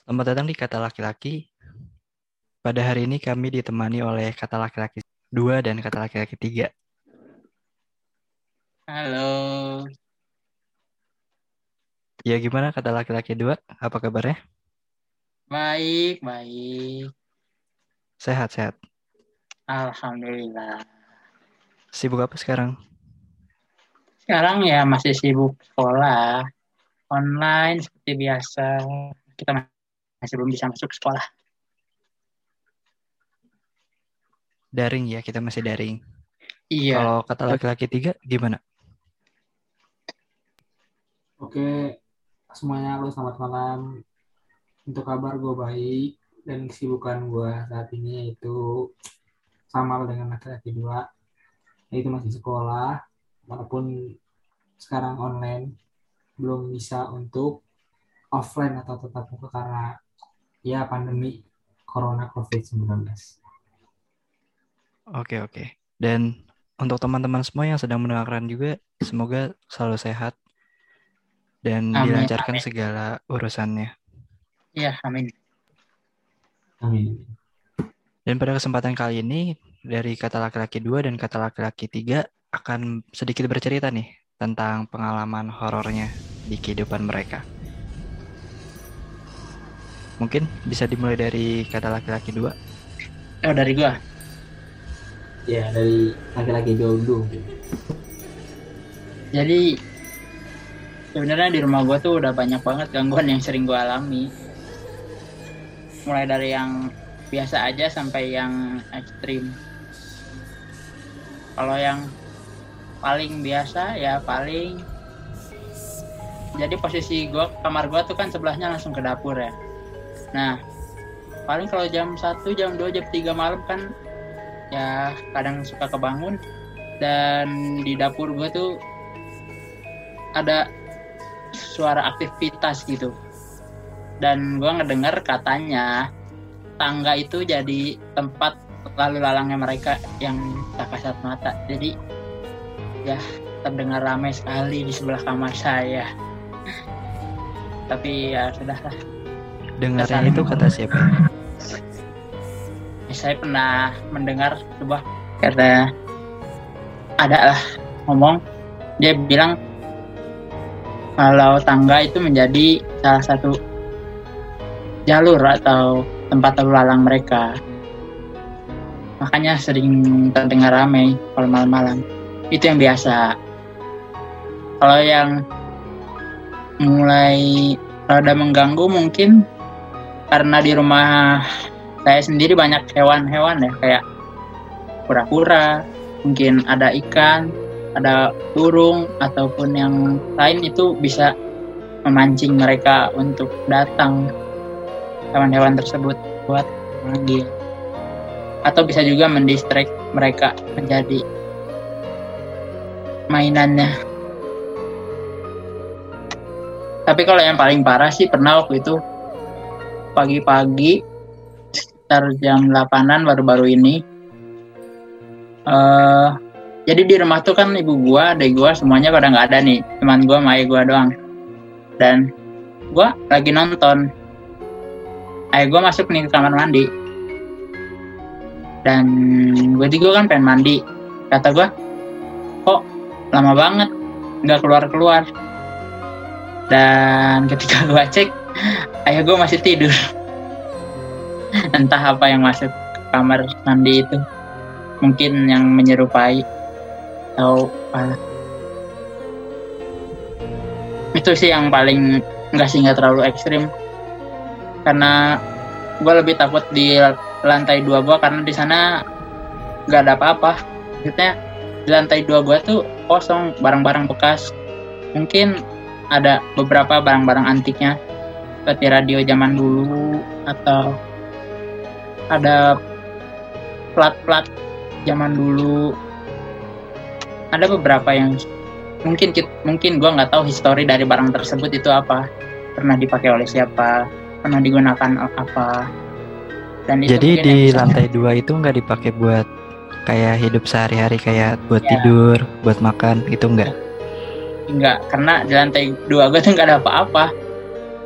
Selamat datang di Kata Laki-Laki. Pada hari ini kami ditemani oleh kata laki-laki 2 dan kata laki-laki 3. Halo, Ya gimana kata laki-laki 2? Apa kabarnya? baik, baik. Sehat-sehat. Alhamdulillah. Sibuk apa sekarang? Sekarang ya masih sibuk sekolah online seperti biasa. Kita masih belum bisa masuk sekolah. Daring ya, kita masih daring. Iya, Kalau kata laki-laki 3 gimana? Oke, semuanya halo selamat malam. Untuk kabar gue baik dan kesibukan gue saat ini yaitu sama dengan laki-laki dua, yaitu masih sekolah, walaupun sekarang online belum bisa untuk offline atau tetap muka karena ya pandemi corona covid-19. Oke, oke. Dan untuk teman-teman semua yang sedang mendengarkan juga, semoga selalu sehat dan Amin, dilancarkan amin. segala urusannya. iya, amin. Amin. Dan pada kesempatan kali ini, dari kata laki-laki 2 dan kata laki-laki 3 akan sedikit bercerita nih tentang pengalaman horornya di kehidupan mereka. Mungkin bisa dimulai dari kata laki-laki 2. Oh, dari gua. Ya dari laki-laki dulu. Jadi sebenarnya di rumah gua tuh udah banyak banget gangguan yang sering gua alami. Mulai dari yang biasa aja sampai yang ekstrim. Kalau yang paling biasa ya paling jadi posisi gua kamar gua tuh kan sebelahnya langsung ke dapur ya. Nah, paling kalau jam 1, jam 2, jam 3 malam kan ya kadang suka kebangun. Dan di dapur gua tuh ada suara aktivitas gitu. Dan gua ngedengar katanya tangga itu jadi tempat lalu lalangnya mereka yang tak kasat mata. Jadi ya terdengar ramai sekali di sebelah kamar saya. Tapi ya sudahlah Dengarnya Dasar. itu kata siapa? Ya, saya pernah mendengar sebuah kata ada lah ngomong dia bilang kalau tangga itu menjadi salah satu jalur atau tempat lalu lalang mereka makanya sering terdengar ramai kalau malam-malam itu yang biasa kalau yang mulai rada mengganggu mungkin karena di rumah saya sendiri banyak hewan-hewan ya kayak kura-kura, mungkin ada ikan, ada burung ataupun yang lain itu bisa memancing mereka untuk datang hewan-hewan tersebut buat manggil atau bisa juga mendistract mereka menjadi mainannya. Tapi kalau yang paling parah sih pernah waktu itu pagi-pagi sekitar jam 8-an baru-baru ini. eh jadi di rumah tuh kan ibu gua, adik gua semuanya pada nggak ada nih, cuman gua sama ayah gua doang. Dan gua lagi nonton. Ayah gua masuk nih ke kamar mandi. Dan gue juga kan pengen mandi. Kata gua, kok lama banget nggak keluar-keluar. Dan ketika gua cek, ayah gue masih tidur. Entah apa yang masuk ke kamar mandi itu. Mungkin yang menyerupai. Atau apa. Itu sih yang paling nggak sih nggak terlalu ekstrim. Karena gue lebih takut di lantai dua gue karena di sana nggak ada apa-apa. Maksudnya di lantai dua gue tuh kosong barang-barang bekas. Mungkin ada beberapa barang-barang antiknya seperti radio zaman dulu atau ada plat-plat zaman dulu? Ada beberapa yang mungkin mungkin gua nggak tahu histori dari barang tersebut itu apa. Pernah dipakai oleh siapa? Pernah digunakan apa? Dan itu Jadi di lantai dua itu nggak dipakai buat kayak hidup sehari-hari kayak buat Ya. tidur, buat makan, itu enggak. enggak karena di lantai dua gue tuh nggak ada apa-apa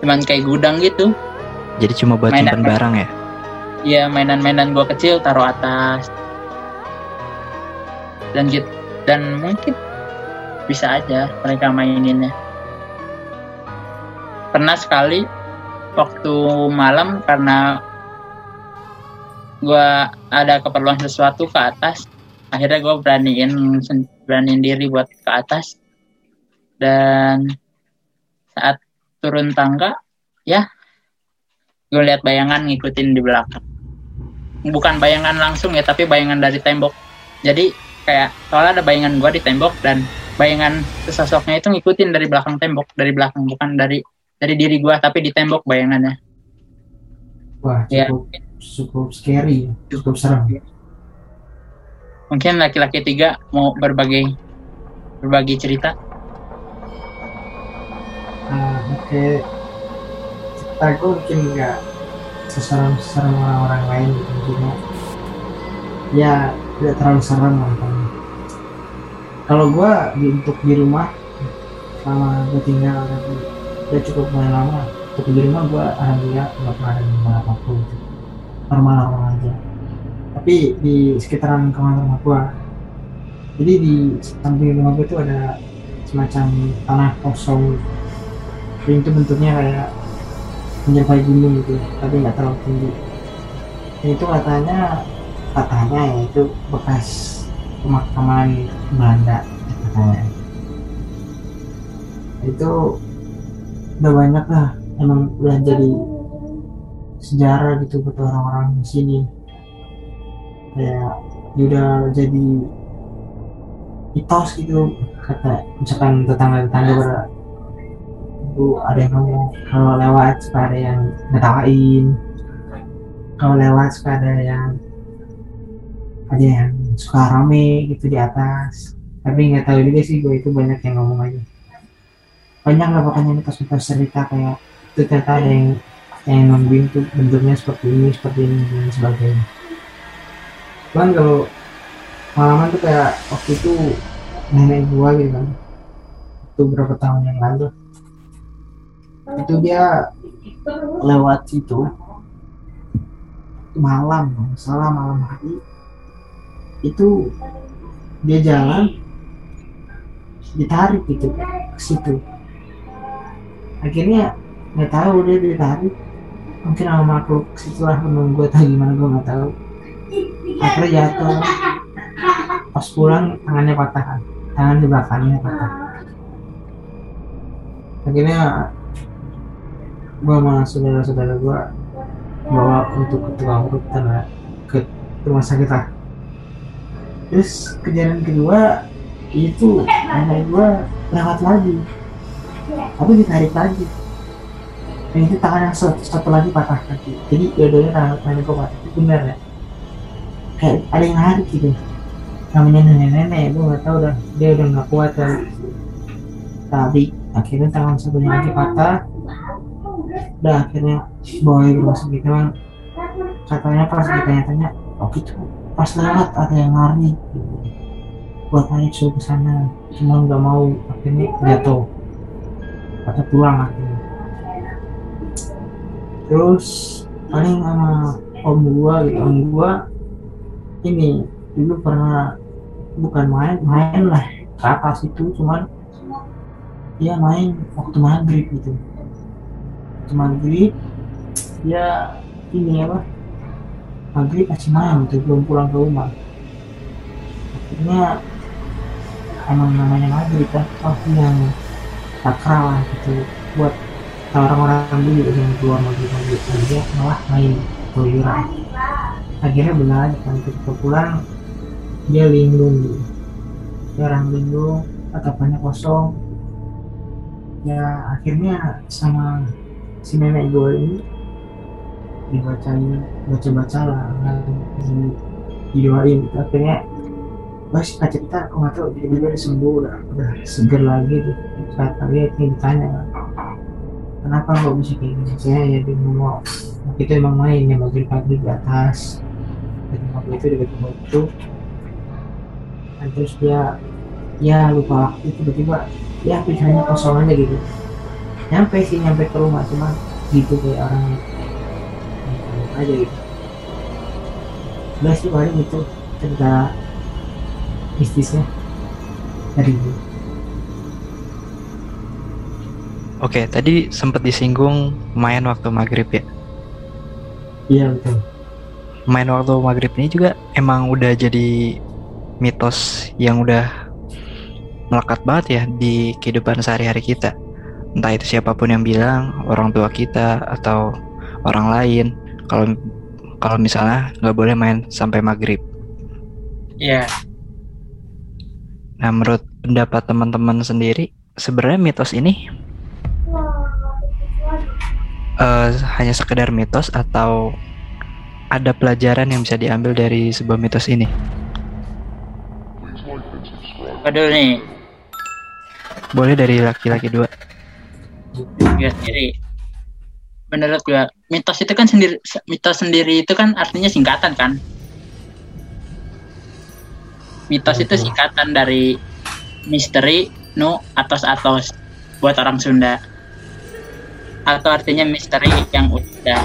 cuman kayak gudang gitu Jadi cuma buat Mainan. simpen barang ya? Iya mainan-mainan gua kecil taruh atas dan gitu dan mungkin bisa aja mereka maininnya pernah sekali waktu malam karena gua ada keperluan sesuatu ke atas akhirnya gua beraniin beraniin diri buat ke atas dan saat turun tangga ya. Gue lihat bayangan ngikutin di belakang. Bukan bayangan langsung ya tapi bayangan dari tembok. Jadi kayak soalnya ada bayangan gua di tembok dan bayangan sesosoknya itu ngikutin dari belakang tembok dari belakang bukan dari dari diri gua tapi di tembok bayangannya. Wah, Iya. cukup cukup scary, cukup serem. mungkin laki-laki tiga mau berbagi berbagi cerita Oke, cerita gue mungkin nggak seserem-serem orang-orang lain gitu cuma ya tidak terlalu serem lah pokoknya. Kalau gue di, untuk di rumah selama gue tinggal udah cukup lumayan lama. Untuk di rumah gue alhamdulillah nggak pernah ada gimana apa pun. Gitu. normal normal aja. Tapi di sekitaran kamar rumah gue jadi di samping rumah gue itu ada semacam tanah kosong dan itu bentuknya kayak menyerupai gunung gitu tapi nggak terlalu tinggi. Dan itu katanya katanya ya itu bekas pemakaman Belanda katanya. Itu udah banyak lah emang udah jadi sejarah gitu buat orang-orang di sini. Kayak udah jadi mitos gitu kata misalkan tetangga-tetangga pada itu ada yang ngomong kalau lewat suka ada yang ngetawain. Kalau lewat suka ada yang ada yang suka rame gitu di atas. Tapi nggak tahu juga sih gue itu banyak yang ngomong aja. Banyak lah pokoknya mitos-mitos cerita kayak itu ternyata ada yang yang nungguin tuh bentuknya seperti ini seperti ini dan sebagainya. Cuman kalau pengalaman tuh kayak waktu itu nenek gua gitu kan itu berapa tahun yang lalu itu dia lewat situ. Malam salah malam hari. Itu dia jalan. Ditarik gitu ke situ. Akhirnya nggak tahu dia ditarik. Mungkin sama makhluk situlah menunggu atau gimana gue nggak tahu. Akhirnya jatuh. Pas pulang tangannya patah. Tangan di belakangnya patah. Akhirnya gua sama saudara-saudara gua bawa untuk ke tukang urut karena ke rumah sakit lah terus kejadian kedua itu nenek gua lewat lagi. Tapi ditarik lagi. Dan itu tangan yang satu, satu lagi patah lagi jadi dua-duanya tangan nenek gua patah itu benar ya kayak ada yang narik gitu. Namanya nenek-nenek gue nggak tahu dah. Dia udah nggak kuat kali. Tapi akhirnya tangan satunya lagi patah udah akhirnya bawa ke rumah sakit memang katanya pas ditanya-tanya oh gitu. Pas lewat ada yang lari gitu. buat naik suruh ke sana. Cuma nggak mau akhirnya jatuh. Patah tulang akhirnya. Terus paling sama om gua gitu. Om gua ini dulu pernah bukan main main lah ke itu cuman dia main waktu maghrib gitu waktu maghrib dia ini apa? Maghrib masih main gitu belum pulang ke rumah. Akhirnya emang namanya maghrib kan oh yang sakral gitu. Buat orang-orang dulu yang keluar maghrib maghrib. Dia malah main keluyuran. Akhirnya benar aja kan. Ketika pulang dia linglung gitu dia orang linglung atapannya kosong. Ya akhirnya sama si nenek gue ini dibacain baca-baca lah di, didoain. Gitu. akhirnya gue sih cerita aku nggak tahu dia juga udah sembuh udah, udah seger lagi gitu saat dia ini ditanya kenapa kok bisa kayak gini saya ya dia ngomong waktu itu emang main ya pagi-pagi di atas. Dan waktu itu dekat rumah itu. Dan terus dia ya lupa waktu tiba-tiba ya pikirannya kosong aja gitu nyampe sih nyampe ke rumah cuma gitu kayak orang aja gitu. Udah sih paling itu cerita mistisnya. Dari gue Oke, tadi sempat disinggung main waktu maghrib ya. iya betul. Main waktu maghrib ini juga emang udah jadi mitos yang udah melekat banget ya di kehidupan sehari-hari kita. Entah itu siapa pun yang bilang, orang tua kita atau orang lain. Kalau kalau misalnya nggak boleh main sampai maghrib. Iya. Nah, menurut pendapat teman-teman sendiri, sebenarnya mitos ini eh, hanya sekedar mitos atau ada pelajaran yang bisa diambil dari sebuah mitos ini? Waduh nih, Boleh dari laki-laki dua. Gue sendiri. Menurut gue, mitos itu kan sendiri, mitos sendiri itu kan artinya singkatan kan. Mitos itu singkatan dari misteri, nu, atos atos buat orang Sunda. Atau artinya misteri yang udah.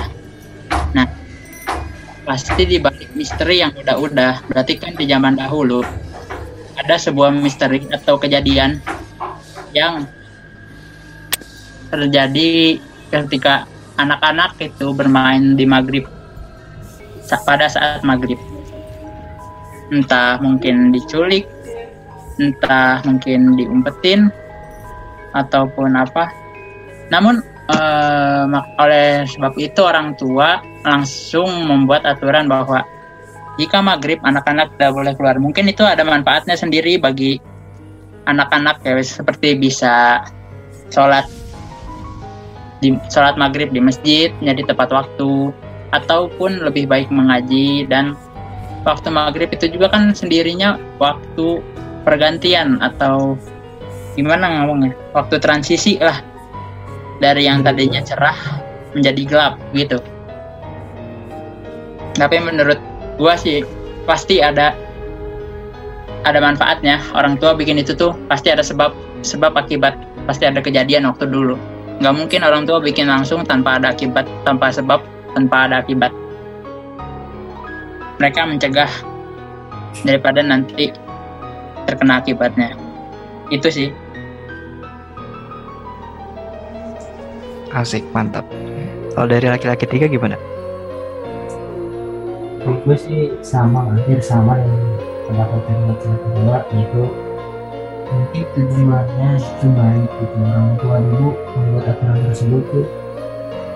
Nah, pasti di balik misteri yang udah-udah, berarti kan di zaman dahulu ada sebuah misteri atau kejadian yang terjadi ketika anak-anak itu bermain di maghrib. Pada saat maghrib. Entah mungkin diculik entah mungkin diumpetin ataupun apa. Namun eh, oleh sebab itu orang tua langsung membuat aturan bahwa jika maghrib anak-anak tidak boleh keluar. Mungkin itu ada manfaatnya sendiri bagi anak-anak ya seperti bisa sholat di sholat maghrib di masjid menjadi tepat waktu ataupun lebih baik mengaji dan waktu maghrib itu juga kan sendirinya waktu pergantian atau gimana ngomongnya? Waktu transisi lah dari yang tadinya cerah menjadi gelap gitu. Tapi menurut gua sih pasti ada ada manfaatnya. Orang tua bikin itu tuh pasti ada sebab sebab akibat pasti ada kejadian waktu dulu nggak mungkin orang tua bikin langsung tanpa ada akibat tanpa sebab tanpa ada akibat mereka mencegah daripada nanti terkena akibatnya itu sih Asik, mantap. Kalau dari laki-laki tiga gimana? gue sih sama hampir sama dengan pendapat dari laki-laki kedua yaitu mungkin tujuannya itu orang tua dulu membuat aturan tersebut tuh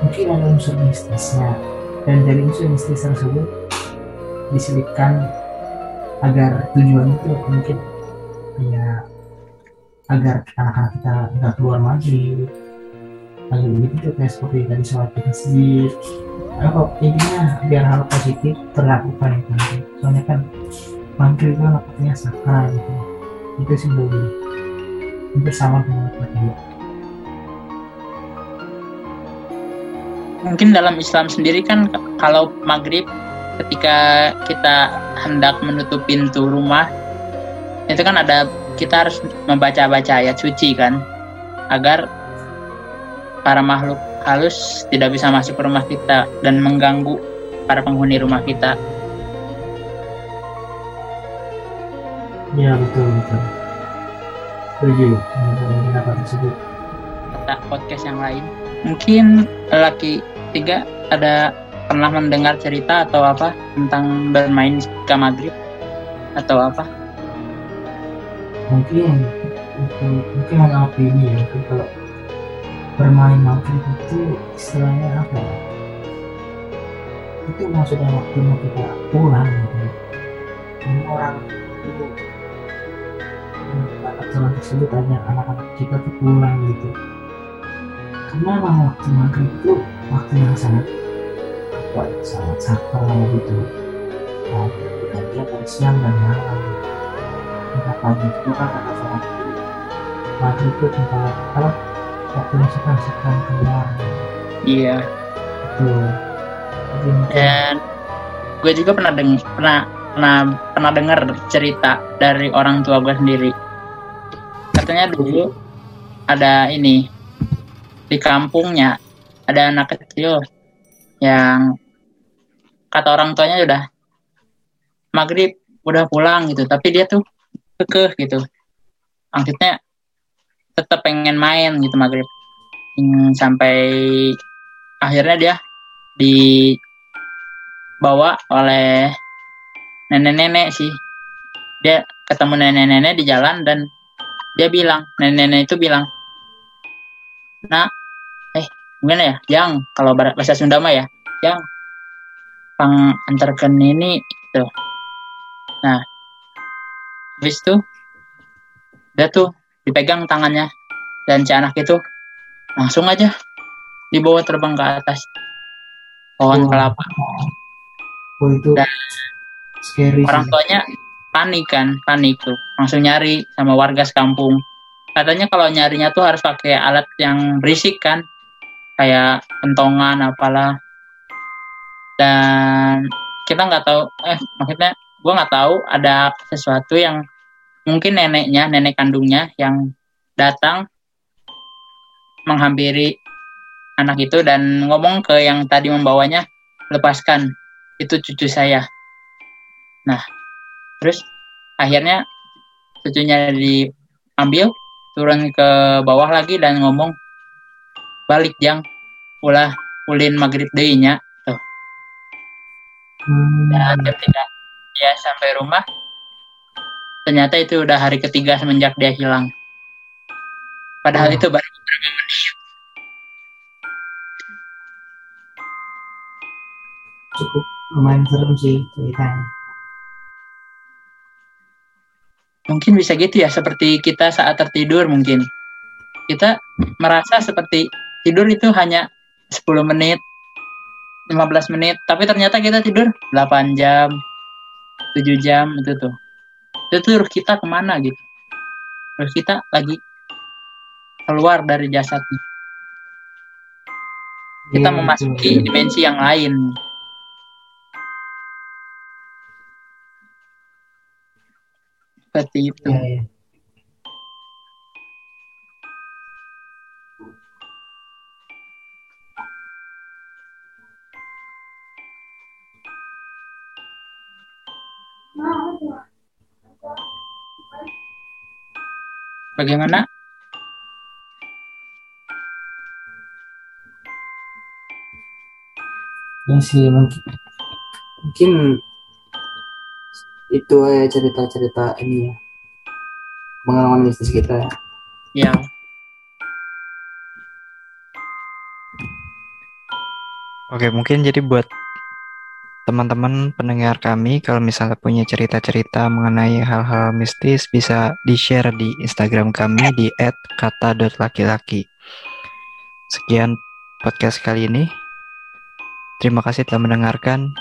mungkin ada unsur mistisnya. Dan dari unsur mistis tersebut diselipkan agar tujuan itu mungkin ya agar anak-anak kita nggak keluar maghrib. Agar begitu kayak seperti tadi sholat di masjid. Apa intinya biar hal positif terlakukan itu nanti. Soalnya kan maghrib kan waktunya sakral gitu itu sih menurut gue. hampir sama laki dua mungkin dalam Islam sendiri kan kalau maghrib ketika kita hendak menutup pintu rumah itu kan ada kita harus membaca-baca ayat suci kan agar para makhluk halus tidak bisa masuk ke rumah kita dan mengganggu para penghuni rumah kita iya betul betul. Setuju dengan pendapat tersebut. Kata podcast yang lain. Mungkin laki tiga ada pernah mendengar cerita atau apa tentang bermain ketika maghrib atau apa? Mungkin itu mungkin hanya opini ya mungkin kalau bermain maghrib itu istilahnya apa ya? Itu maksudnya waktunya kita pulang gitu. Ini orang itu aturan tersebut agar anak-anak kita tuh pulang gitu. Karena emang waktu maghrib itu waktu yang sangat apa sangat sakral gitu. Bergantian dari siang dan malam. Gitu tempat pagi itu kan ada sholat. Maghrib itu tempat apa waktunya sekarang sekarang keluar. Iya. Itu dan gue juga pernah deng pernah pernah pernah dengar cerita dari orang tua gue sendiri katanya dulu ada ini di kampungnya ada anak kecil yang kata orang tuanya udah maghrib udah pulang gitu. Tapi dia tuh kekeh gitu. Maksudnya tetap pengen main gitu maghrib. Hmm, sampai akhirnya dia dibawa oleh nenek-nenek sih. Dia ketemu nenek-nenek di jalan dan dia bilang nenek-nenek itu bilang nah eh gimana ya yang kalau bahasa Sunda mah ya yang pang antarkan ini gitu nah habis itu dia tuh dipegang tangannya dan si anak itu langsung aja dibawa terbang ke atas pohon Oh. kelapa Oh itu Dan scary orang sih. tuanya panik kan panik tuh. Langsung nyari sama warga sekampung. Katanya kalau nyarinya tuh harus pakai alat yang berisik kan. Kayak pentongan apalah. Dan kita nggak tahu eh maksudnya gua nggak tahu ada sesuatu yang mungkin neneknya nenek kandungnya yang datang menghampiri anak itu dan ngomong ke yang tadi membawanya lepaskan itu cucu saya. Nah terus akhirnya cucunya diambil turun ke bawah lagi dan ngomong balik jang ulah ulin maghrib deui nya Hmm. dan ketika dia sampai rumah ternyata itu udah hari ketiga semenjak dia hilang padahal Oh. itu baru cukup lumayan serem sih ceritanya. Mungkin bisa gitu ya seperti kita saat tertidur mungkin. Kita merasa seperti tidur itu hanya 10 menit 15 menit tapi ternyata kita tidur 8 jam 7 jam itu tuh. Itu tuh ruh kita ke mana gitu. Ruh kita lagi keluar dari jasadnya. Kita Iya, memasuki dimensi yang lain seperti itu Iya, iya. bagaimana Ya sih mungkin mungkin itu ya cerita-cerita ini ya pengalaman bisnis kita ya. ya Oke, mungkin jadi buat teman-teman pendengar kami kalau misalnya punya cerita-cerita mengenai hal-hal mistis bisa di-share di Instagram kami di @kata.laki-laki. Sekian podcast kali ini. Terima kasih telah mendengarkan.